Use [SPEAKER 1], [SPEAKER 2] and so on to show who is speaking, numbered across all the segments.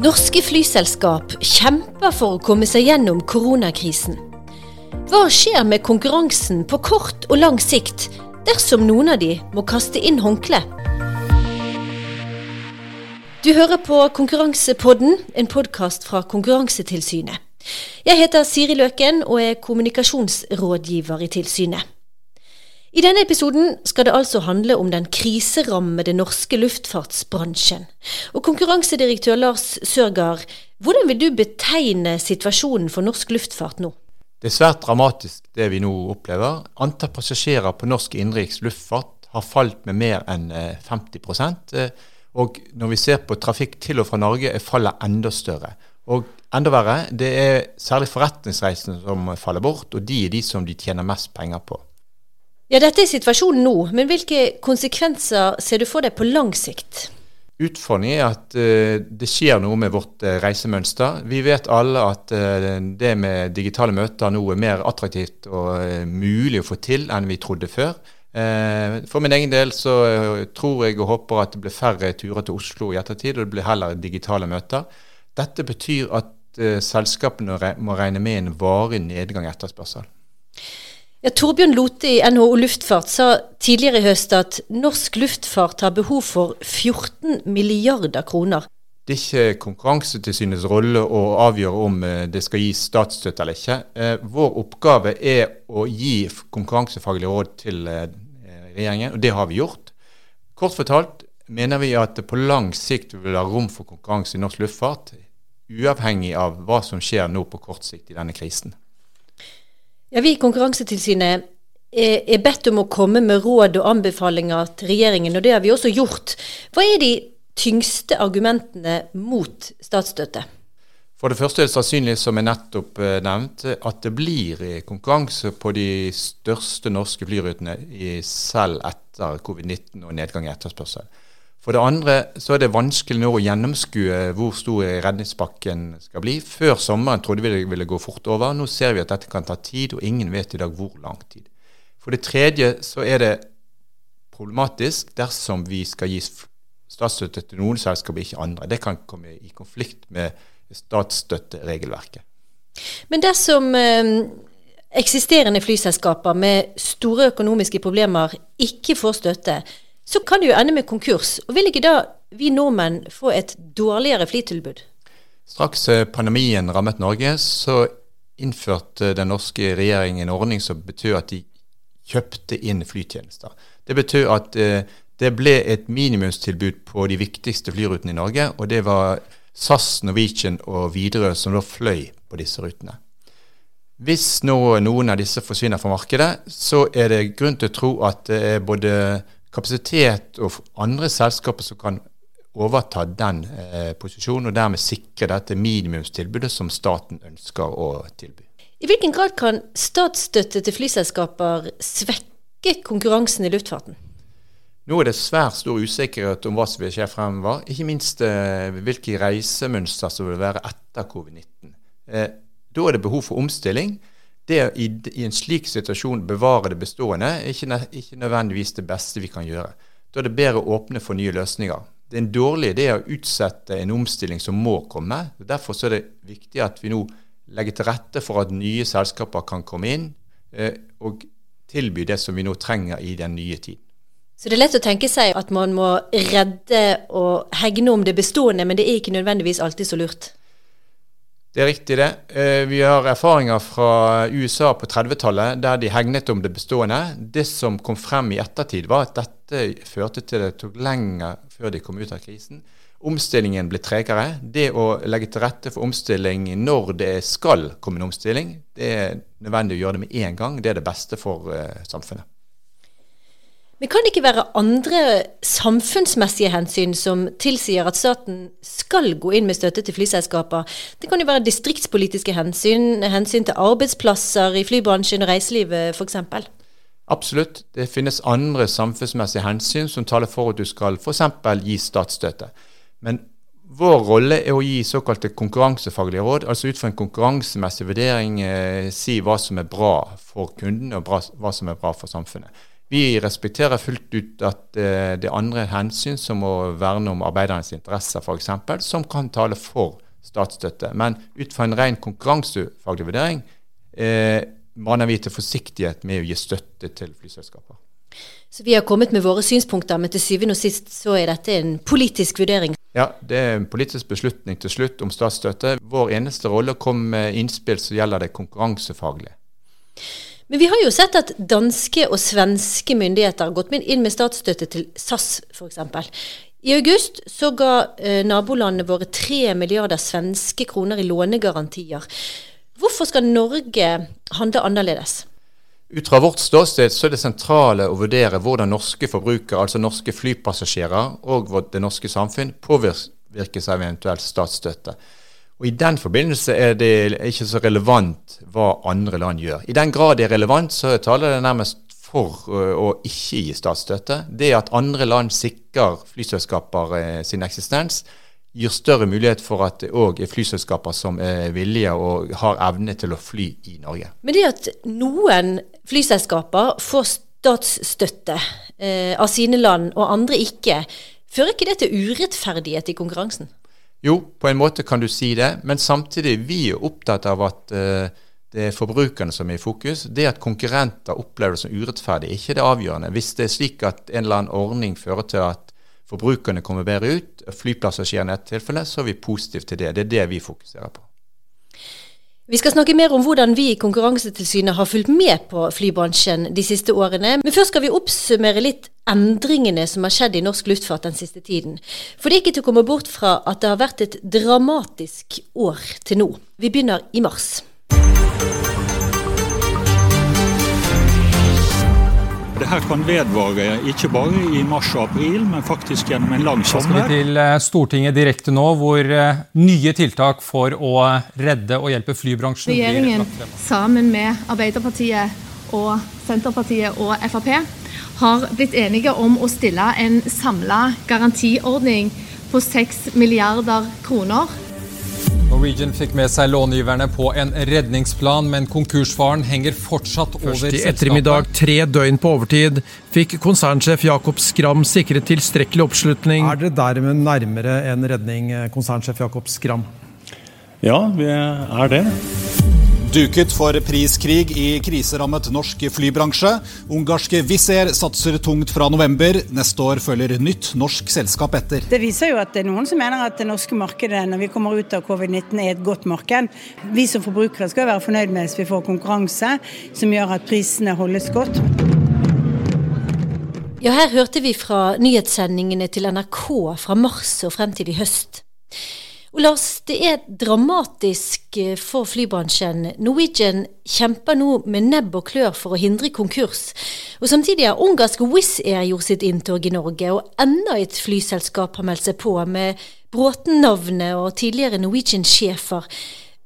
[SPEAKER 1] Norske flyselskap kjemper for å komme seg gjennom koronakrisen. Hva skjer med konkurransen på kort og lang sikt dersom noen av de må kaste inn håndkle? Du hører på Konkurransepodden, en podkast fra Konkurransetilsynet. Jeg heter Siri Løken og er kommunikasjonsrådgiver i tilsynet. I denne episoden skal det altså handle om den kriserammede norske luftfartsbransjen. Og konkurransedirektør Lars Sørgaard, hvordan vil du betegne situasjonen for norsk luftfart nå?
[SPEAKER 2] Det er svært dramatisk det vi nå opplever. Antall passasjerer på norsk innenriks luftfart har falt med mer enn 50 eh, Og når vi ser på trafikk til og fra Norge, er fallet enda større. Og enda verre, det er særlig forretningsreisende som faller bort, og de er de som de tjener mest penger på.
[SPEAKER 1] Ja, Dette er situasjonen nå, men hvilke konsekvenser ser du for deg på lang sikt?
[SPEAKER 2] Utfordringen er at uh, det skjer noe med vårt uh, reisemønster. Vi vet alle at uh, det med digitale møter nå er mer attraktivt og mulig å få til enn vi trodde før. for min egen del så tror jeg og håper at det blir færre turer til Oslo i ettertid, og det blir heller digitale møter. Dette betyr at selskapene må regne med en varig nedgang i etterspørsel.
[SPEAKER 1] Ja, Torbjørn Lote i NHO Luftfart sa tidligere i høst at norsk luftfart har behov for 14 milliarder kroner.
[SPEAKER 2] Det er ikke Konkurransetilsynets rolle å avgjøre om eh, det skal gis statsstøtte eller ikke. Eh, vår oppgave er å gi konkurransefaglige råd til eh, regjeringen, og det har vi gjort. Kort fortalt mener vi at det på lang sikt vil være rom for konkurranse i norsk luftfart, uavhengig av hva som skjer nå på kort sikt i denne krisen.
[SPEAKER 1] Ja, Vi i Konkurransetilsynet er, bedt om å komme med råd og anbefalinger til regjeringen, og det har vi også gjort. Hva er de tyngste argumentene mot statsstøtte?
[SPEAKER 2] For det første er det sannsynlig, som jeg nettopp eh, nevnte, at det blir konkurranse på de største norske flyrutene selv etter covid-19 og nedgang i etterspørsel. For det andre så er det vanskelig nå å gjennomskue hvor stor redningspakken skal bli. Før sommeren trodde vi det ville gå fort over. Nå ser vi at dette kan ta tid, og ingen vet i dag hvor lang tid. For det tredje så er det problematisk dersom vi skal gi statsstøtte til noen selskaper, ikke andre. Det kan komme i konflikt med statsstøtteregelverket.
[SPEAKER 1] Men dersom eh, eksisterende flyselskaper med store økonomiske problemer ikke får støtte, så kan det jo ende med konkurs. Og Vil ikke da vi nordmenn få et dårligere flytilbud?
[SPEAKER 2] Straks eh, pandemien rammet Norge, så innførte den norske regjeringen en ordning som betød at de kjøpte inn flytjenester. Det betød at eh, det ble et minimumstilbud på de viktigste flyrutene i Norge, og det var SAS, Norwegian og Widerøe som da fløy på disse rutene. Hvis nå noen av disse forsvinner fra markedet, så er det grunn til å tro at det er både kapasitet og andre selskaper som kan overta den eh, posisjonen, og dermed sikre dette minimumstilbudet som staten ønsker å tilby.
[SPEAKER 1] I hvilken grad kan statsstøtte til flyselskaper svekke konkurransen i luftfarten?
[SPEAKER 2] Nå er det svært stor usikkerhet om hva som vil skje fremover. Ikke minst eh, hvilke reisemønster som vil være etter covid-19. Eh, da er det behov for omstilling det i, i, en slik situasjon bevare det bestående er ikke, ikke, nødvendigvis det beste vi kan gjøre. Da er det bedre å åpne for nye løsninger. Det er en dårlig idé å utsette en omstilling som må komme. Derfor er det viktig at vi nå legger til rette for at nye selskaper kan komme inn eh, og tilby det som vi nå trenger i den nye tiden.
[SPEAKER 1] Så det er lett å tenke seg at man må redde og hegne om det bestående, men det er ikke nødvendigvis alltid så lurt?
[SPEAKER 2] Det er riktig, det. Eh, vi har erfaringer fra USA på 30-tallet der de hegnet om det bestående. Det som kom frem i ettertid, var at dette førte til det tok lenger før de kom ut av krisen. Omstillingen ble tregere. Det å legge til rette for omstilling når det skal komme en omstilling, det er nødvendig å gjøre det med en gang. Det er det beste for uh, samfunnet.
[SPEAKER 1] Men kan det ikke være andre samfunnsmessige hensyn som tilsier at staten skal gå inn med støtte til flyselskaper? Det kan jo være distriktspolitiske hensyn, hensyn til arbeidsplasser i flybransjen og reiselivet f.eks.
[SPEAKER 2] Absolutt. Det finnes andre samfunnsmessige hensyn som taler for at du skal f.eks. gi statsstøtte. Men vår rolle er å gi såkalte konkurransefaglige råd, altså ut fra en konkurransemessig vurdering eh, si hva som er bra for kundene og bra, hva som er bra for samfunnet. Vi respekterer fullt ut at eh, det er andre hensyn, som å verne om arbeidernes interesser f.eks., som kan tale for statsstøtte. Men ut fra en ren konkurransefaglig vurdering eh, maner vi til forsiktighet med å gi støtte til flyselskaper.
[SPEAKER 1] Så Vi har kommet med våre synspunkter, men til syvende og sist så er dette en politisk vurdering?
[SPEAKER 2] Ja, det er en politisk beslutning til slutt om statsstøtte. Vår eneste rolle kom med innspill som gjelder det konkurransefaglige.
[SPEAKER 1] Men vi har jo sett at danske og svenske myndigheter har gått inn med statsstøtte til SAS f.eks. I august så ga eh, nabolandene våre 3 milliarder svenske kroner i lånegarantier. Hvorfor skal Norge handle annerledes?
[SPEAKER 2] Ut fra vårt ståsted så er det sentrale å vurdere hvordan norske forbrukere, altså norske flypassasjerer og det norske samfunn, påvirkes av eventuell statsstøtte. Og I den forbindelse er det ikke så relevant hva andre land gjør. I den grad det er relevant, så taler det nærmest for å ikke gi statsstøtte. Det at andre land sikrer flyselskaper eh, sin eksistens, gir større mulighet for at det òg er flyselskaper som er villige og har evne til å fly i Norge.
[SPEAKER 1] Men det at noen flyselskaper får statsstøtte eh, av sine land, og andre ikke, fører ikke det til urettferdighet i konkurransen?
[SPEAKER 2] Jo, på en måte kan du si det, men samtidig vi er opptatt av at eh, det er forbrukerne som er i fokus. Det at konkurrenter opplever det som urettferdig, er ikke det avgjørende. Hvis det er slik at en eller annen ordning fører til at forbrukerne kommer bedre ut, flyplasser skjer i et tilfelle, så er vi positive til det. Det er det vi fokuserer på.
[SPEAKER 1] Vi skal snakke mer om hvordan vi i Konkurransetilsynet har fulgt med på flybransjen de siste årene. Men først skal vi oppsummere litt endringene som har skjedd i norsk luftfart den siste tiden. For det er ikke til å komme bort fra at det har vært et dramatisk år til nå. Vi begynner i mars.
[SPEAKER 3] Det her kan vedvare ikke bare i mars og april, men faktisk gjennom en lang sommer.
[SPEAKER 4] Da skal vi til eh, Stortinget direkte nå, hvor eh, nye tiltak for å redde og hjelpe flybransjen
[SPEAKER 5] Regjeringen sammen med Arbeiderpartiet og Senterpartiet og Frp har blitt enige om å stille en samla garantiordning på 6 milliarder kroner
[SPEAKER 4] Norwegian fikk med seg långiverne på en redningsplan, men konkursfaren henger fortsatt over
[SPEAKER 6] selskapet. Først i ettermiddag, tre døgn på overtid, fikk konsernsjef Jakob Skram sikret tilstrekkelig oppslutning. Er dere dermed nærmere en redning, konsernsjef Jakob Skram?
[SPEAKER 3] Ja, vi er det.
[SPEAKER 7] Duket for priskrig i kriserammet norsk flybransje. Ungarske Wizz Air satser tungt fra november. Neste år følger nytt norsk selskap etter.
[SPEAKER 8] Det viser jo at det er noen som mener at det norske markedet når vi kommer ut av covid-19 er et godt marked. Vi som forbrukere skal være fornøyd med hvis vi får konkurranse som gjør at prisene holdes godt.
[SPEAKER 1] Ja, her hørte vi fra nyhetssendingene til NRK fra mars og frem til i høst. Lars, det er dramatisk eh, for flybransjen. Norwegian kjemper nå med nebb og klør for å hindre konkurs. Og Samtidig har ungarske Wizz Air gjort sitt inntog i Norge, og enda et flyselskap har meldt seg på, med Bråten-navnet og tidligere Norwegian-sjefer.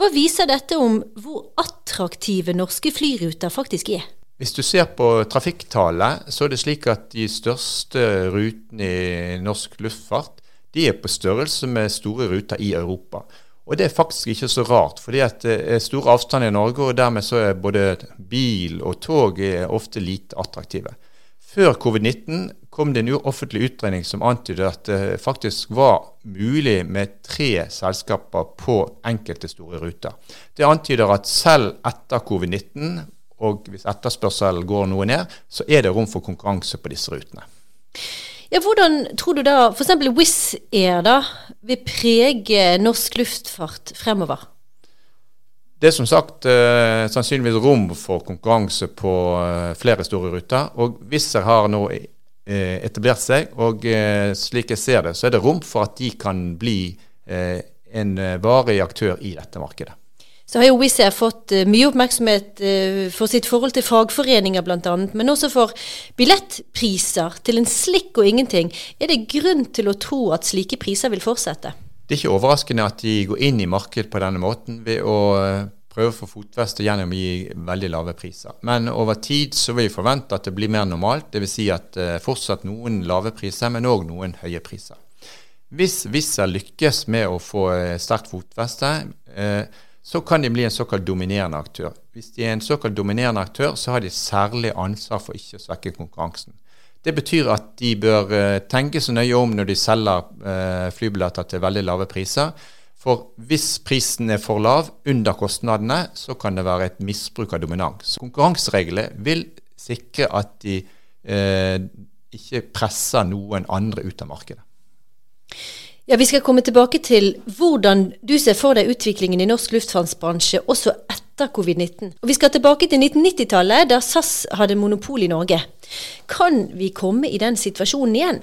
[SPEAKER 1] Hva viser dette om hvor attraktive norske flyruter faktisk er?
[SPEAKER 2] Hvis du ser på trafikktallet, så er det slik at de største rutene i norsk luftfart de er på størrelse med store ruter i Europa. Og det er faktisk ikke så rart, fordi det er store avstander i Norge, og dermed så er både bil og tog ofte lite attraktive. Før covid-19 kom det en offentlig utredning som antydet at det faktisk var mulig med tre selskaper på enkelte store ruter. Det antyder at selv etter covid-19, og hvis etterspørselen går noe ned, så er det rom for konkurranse på disse rutene.
[SPEAKER 1] Ja, hvordan tror du da f.eks. Wizz Air da, vil prege norsk luftfart fremover?
[SPEAKER 2] Det er som sagt eh, sannsynligvis rom for konkurranse på eh, flere store ruter. Og Wizz Air har nå eh, etablert seg, og eh, slik jeg ser det, så er det rom for at de kan bli eh, en eh, varig aktør i dette markedet
[SPEAKER 1] så har jo Wizz Air fått uh, mye oppmerksomhet uh, for sitt forhold til fagforeninger bl.a., men også for billettpriser til en slikk og ingenting. Er det grunn til å tro at slike priser vil fortsette?
[SPEAKER 2] Det er ikke overraskende at de går inn i markedet på denne måten ved å uh, prøve å få fotfeste gjennom å gi veldig lave priser. Men over tid så vil vi forvente at det blir mer normalt. Dvs. Si at fortsatt noen lave priser, men òg noen høye priser. Hvis Wizz Air lykkes med å få sterkt fotfeste, eh, så kan de bli en såkalt dominerende aktør. hvis de er en såkalt dominerende aktør, så har de særlig ansvar for ikke å svekke konkurransen. Det betyr at de bør uh, tenke så nøye om når de selger uh, flybilletter til veldig lave priser. For hvis prisen er for lav, under kostnadene, så kan det være et misbruk av dominans. Konkurransereglene vil sikre at de eh, ikke presser noen andre ut av markedet.
[SPEAKER 1] Ja, Vi skal komme tilbake til hvordan du ser for deg utviklingen i norsk luftfartsbransje også etter covid-19. Og Vi skal tilbake til 1990-tallet, der SAS hadde monopol i Norge. Kan vi komme i den situasjonen igjen?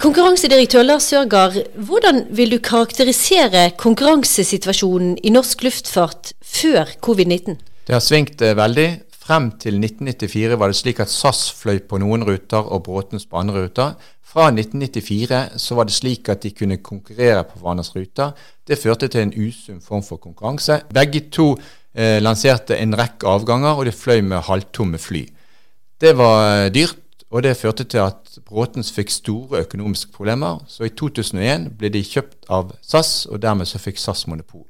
[SPEAKER 1] Konkurransedirektør Lars Sørgaard, hvordan vil du karakterisere konkurransesituasjonen i norsk luftfart før covid-19?
[SPEAKER 2] Det har svingt eh, veldig. Frem til 1994 var det slik at SAS fløy på noen ruter og Bråtens på andre ruter. Fra 1994 så var det slik at de kunne konkurrere på hverandres ruter. Det førte til en usunn form for konkurranse. Begge to eh, lanserte en rekke avganger, og de fløy med halvtomme fly. Det var eh, dyrt, og det førte til at Bråtens fikk store økonomiske problemer. Så i 2001 ble de kjøpt av SAS, og dermed så fikk SAS monopol.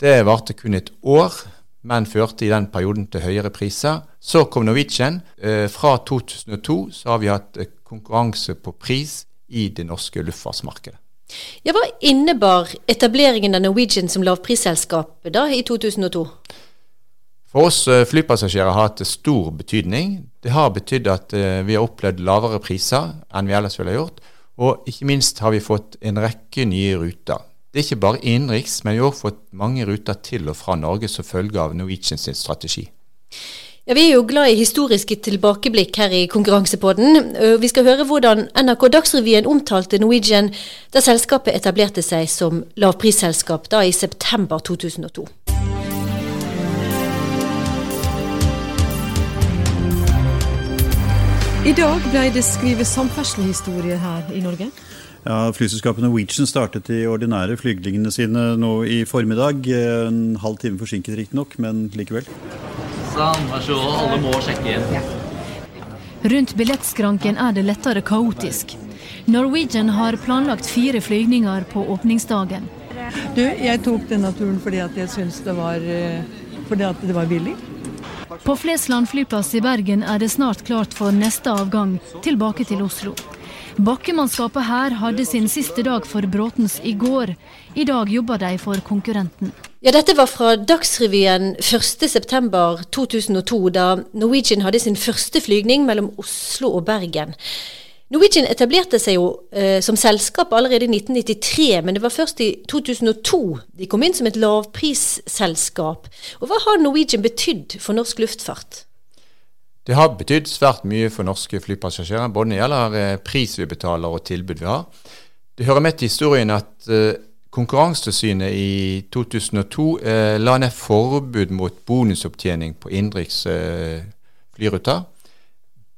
[SPEAKER 2] Det varte kun et år, men førte i den perioden til høyere priser. Så kom Norwegian. Eh, fra 2002 så har vi hatt eh, konkurranse på pris i det norske luftfartsmarkedet.
[SPEAKER 1] Ja, Hva innebar etableringen av Norwegian som lavprisselskap da i 2002?
[SPEAKER 2] For oss eh, flypassasjerer har hatt stor betydning. Det har betydd at vi har opplevd lavere priser enn vi ellers ville ha gjort. Og ikke minst har vi fått en rekke nye ruter. Det er ikke bare innenriks, men vi har også fått mange ruter til og fra Norge som følge av Norwegians strategi.
[SPEAKER 1] Ja, Vi er jo glad i historiske tilbakeblikk her i Konkurransepodden. Vi skal høre hvordan NRK Dagsrevyen omtalte Norwegian da selskapet etablerte seg som lavprisselskap da i september 2002.
[SPEAKER 9] I dag ble det skrevet samferdselshistorie her i Norge.
[SPEAKER 10] Ja, Flyselskapet Norwegian startet de ordinære flygningene sine nå i formiddag. En halv time forsinket riktignok, men likevel.
[SPEAKER 11] Sånn, vær så god. Alle må sjekke inn. Ja.
[SPEAKER 12] Rundt billettskranken er det lettere kaotisk. Norwegian har planlagt fire flygninger på åpningsdagen.
[SPEAKER 13] Du, jeg tok denne turen fordi at jeg syns det var eh, fordi at det var billig.
[SPEAKER 12] På Flesland flyplass i Bergen er det snart klart for neste avgang tilbake til Oslo. Bakkemannskapet her hadde sin siste dag for Bråtens i går. I dag jobber de for konkurrenten.
[SPEAKER 1] Ja, Dette var fra Dagsrevyen 1.9.2002, da Norwegian hadde sin første flygning mellom Oslo og Bergen. Norwegian etablerte seg jo eh, som selskap allerede i 1993, men det var først i 2002 de kom inn som et lavprisselskap. Og Hva har Norwegian betydd for norsk luftfart?
[SPEAKER 2] Det har betydd svært mye for norske flypassasjerer, både når det gjelder eh, pris vi betaler og tilbud vi har. Det hører med til historien at eh, Konkurransetilsynet i 2002 eh, la ned forbud mot bonusopptjening på innenriks flyruter.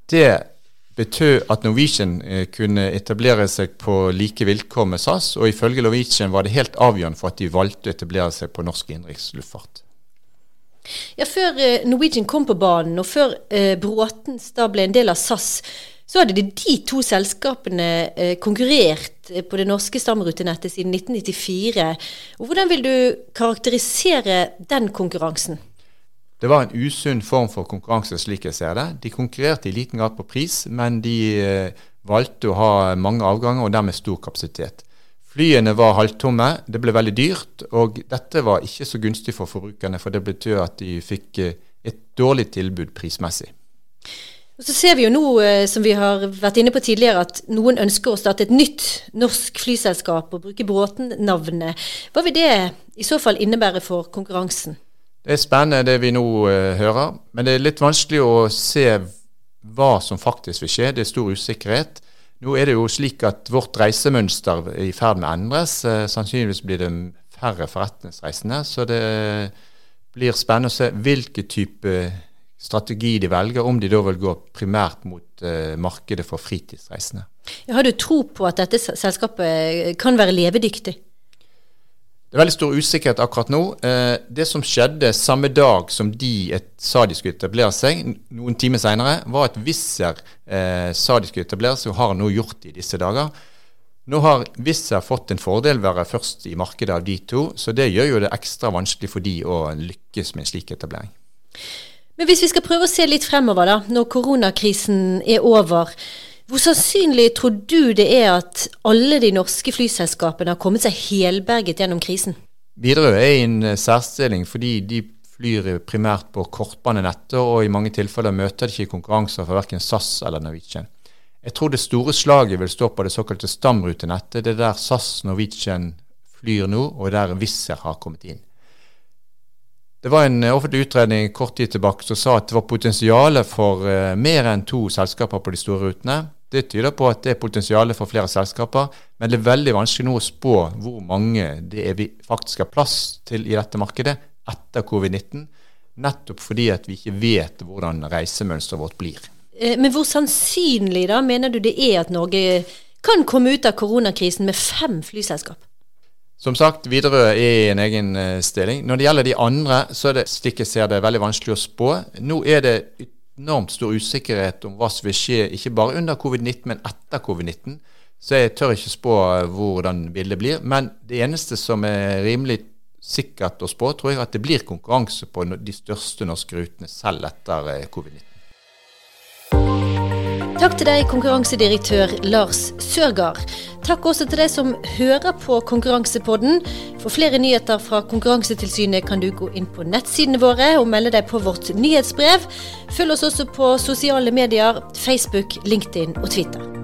[SPEAKER 2] Det betød at Norwegian kunne etablere seg på like vilkår med SAS, og ifølge Norwegian var det helt avgjørende for at de valgte å etablere seg på norsk innenriksluftfart.
[SPEAKER 1] Ja, Før eh, Norwegian kom på banen, og før eh, Bråtens da ble en del av SAS, så hadde de, to selskapene eh, konkurrert eh, på det norske stamrutenettet siden 1994. Og hvordan vil du karakterisere den konkurransen?
[SPEAKER 2] Det var en usunn form for konkurranse, slik jeg ser det. De konkurrerte i liten grad på pris, men de eh, valgte å ha mange avganger og dermed stor kapasitet. Flyene var halvtomme, det ble veldig dyrt, og dette var ikke så gunstig for forbrukerne, for det betød at de fikk eh, et dårlig tilbud prismessig.
[SPEAKER 1] Og Så ser vi jo nå, eh, som vi har vært inne på tidligere, at noen ønsker å starte et nytt norsk flyselskap og bruke Bråten-navnet. Hva vil det i så fall innebære for konkurransen?
[SPEAKER 2] Det er spennende det vi nå uh, hører, men det er litt vanskelig å se hva som faktisk vil skje. Det er stor usikkerhet. Nå er det jo slik at vårt reisemønster er i ferd med å endres. Eh, sannsynligvis blir det færre forretningsreisende. Så det blir spennende å se hvilken type strategi de velger, om de da vil gå primært mot eh, markedet for fritidsreisende.
[SPEAKER 1] Har du tro på at dette selskapet kan være levedyktig?
[SPEAKER 2] Det er veldig stor usikkerhet akkurat nå. Eh, det som skjedde samme dag som de sa de skulle etablere seg, noen timer senere, var at Wizz eh, sa de skulle etablere seg, og har nå gjort det i disse dager. Nå har Wizz fått en fordel ved å være først i markedet av de to, så det gjør jo det ekstra vanskelig for de å lykkes med en slik etablering.
[SPEAKER 1] Men hvis vi skal prøve å se litt fremover, da, når koronakrisen er over. Hvor sannsynlig tror du det er at alle de norske flyselskapene har kommet seg helberget gjennom krisen?
[SPEAKER 2] Widerøe er i en eh, særstilling fordi de flyr primært på kortbanenettet, og i mange tilfeller møter de ikke konkurranser fra verken SAS eller Norwegian. Jeg tror det store slaget vil stå på det såkalte stamrutenettet. Det er der SAS Norwegian flyr nå, og der Wizz har kommet inn. Det var en offentlig utredning kort tid tilbake som sa at det var potensial for uh, mer enn to selskaper på de store rutene. Det tyder på at det er potensial for flere selskaper, men det er veldig vanskelig nå å spå hvor mange det er vi faktisk har plass til i dette markedet etter covid-19. Nettopp fordi at vi ikke vet hvordan reisemønsteret vårt blir.
[SPEAKER 1] Eh, men hvor sannsynlig da mener du det er at Norge kan komme ut av koronakrisen med fem flyselskap?
[SPEAKER 2] Som sagt, Widerøe er i en egen eh, stilling. Når det gjelder de andre, så er det slik jeg ser det veldig vanskelig å spå. Nå er det enormt stor usikkerhet om hva som vil skje, ikke bare under covid-19, men etter covid-19. Så jeg tør ikke spå eh, hvordan bildet blir. Men det eneste som er rimelig sikkert å spå, tror jeg at det blir konkurranse på de største norske rutene selv etter covid-19.
[SPEAKER 1] Takk til deg, konkurransedirektør Lars Sørgaard. Takk også til deg som hører på Konkurransepodden. For flere nyheter fra Konkurransetilsynet kan du gå inn på nettsidene våre og melde deg på vårt nyhetsbrev. Følg oss også på sosiale medier, Facebook, LinkedIn og Twitter.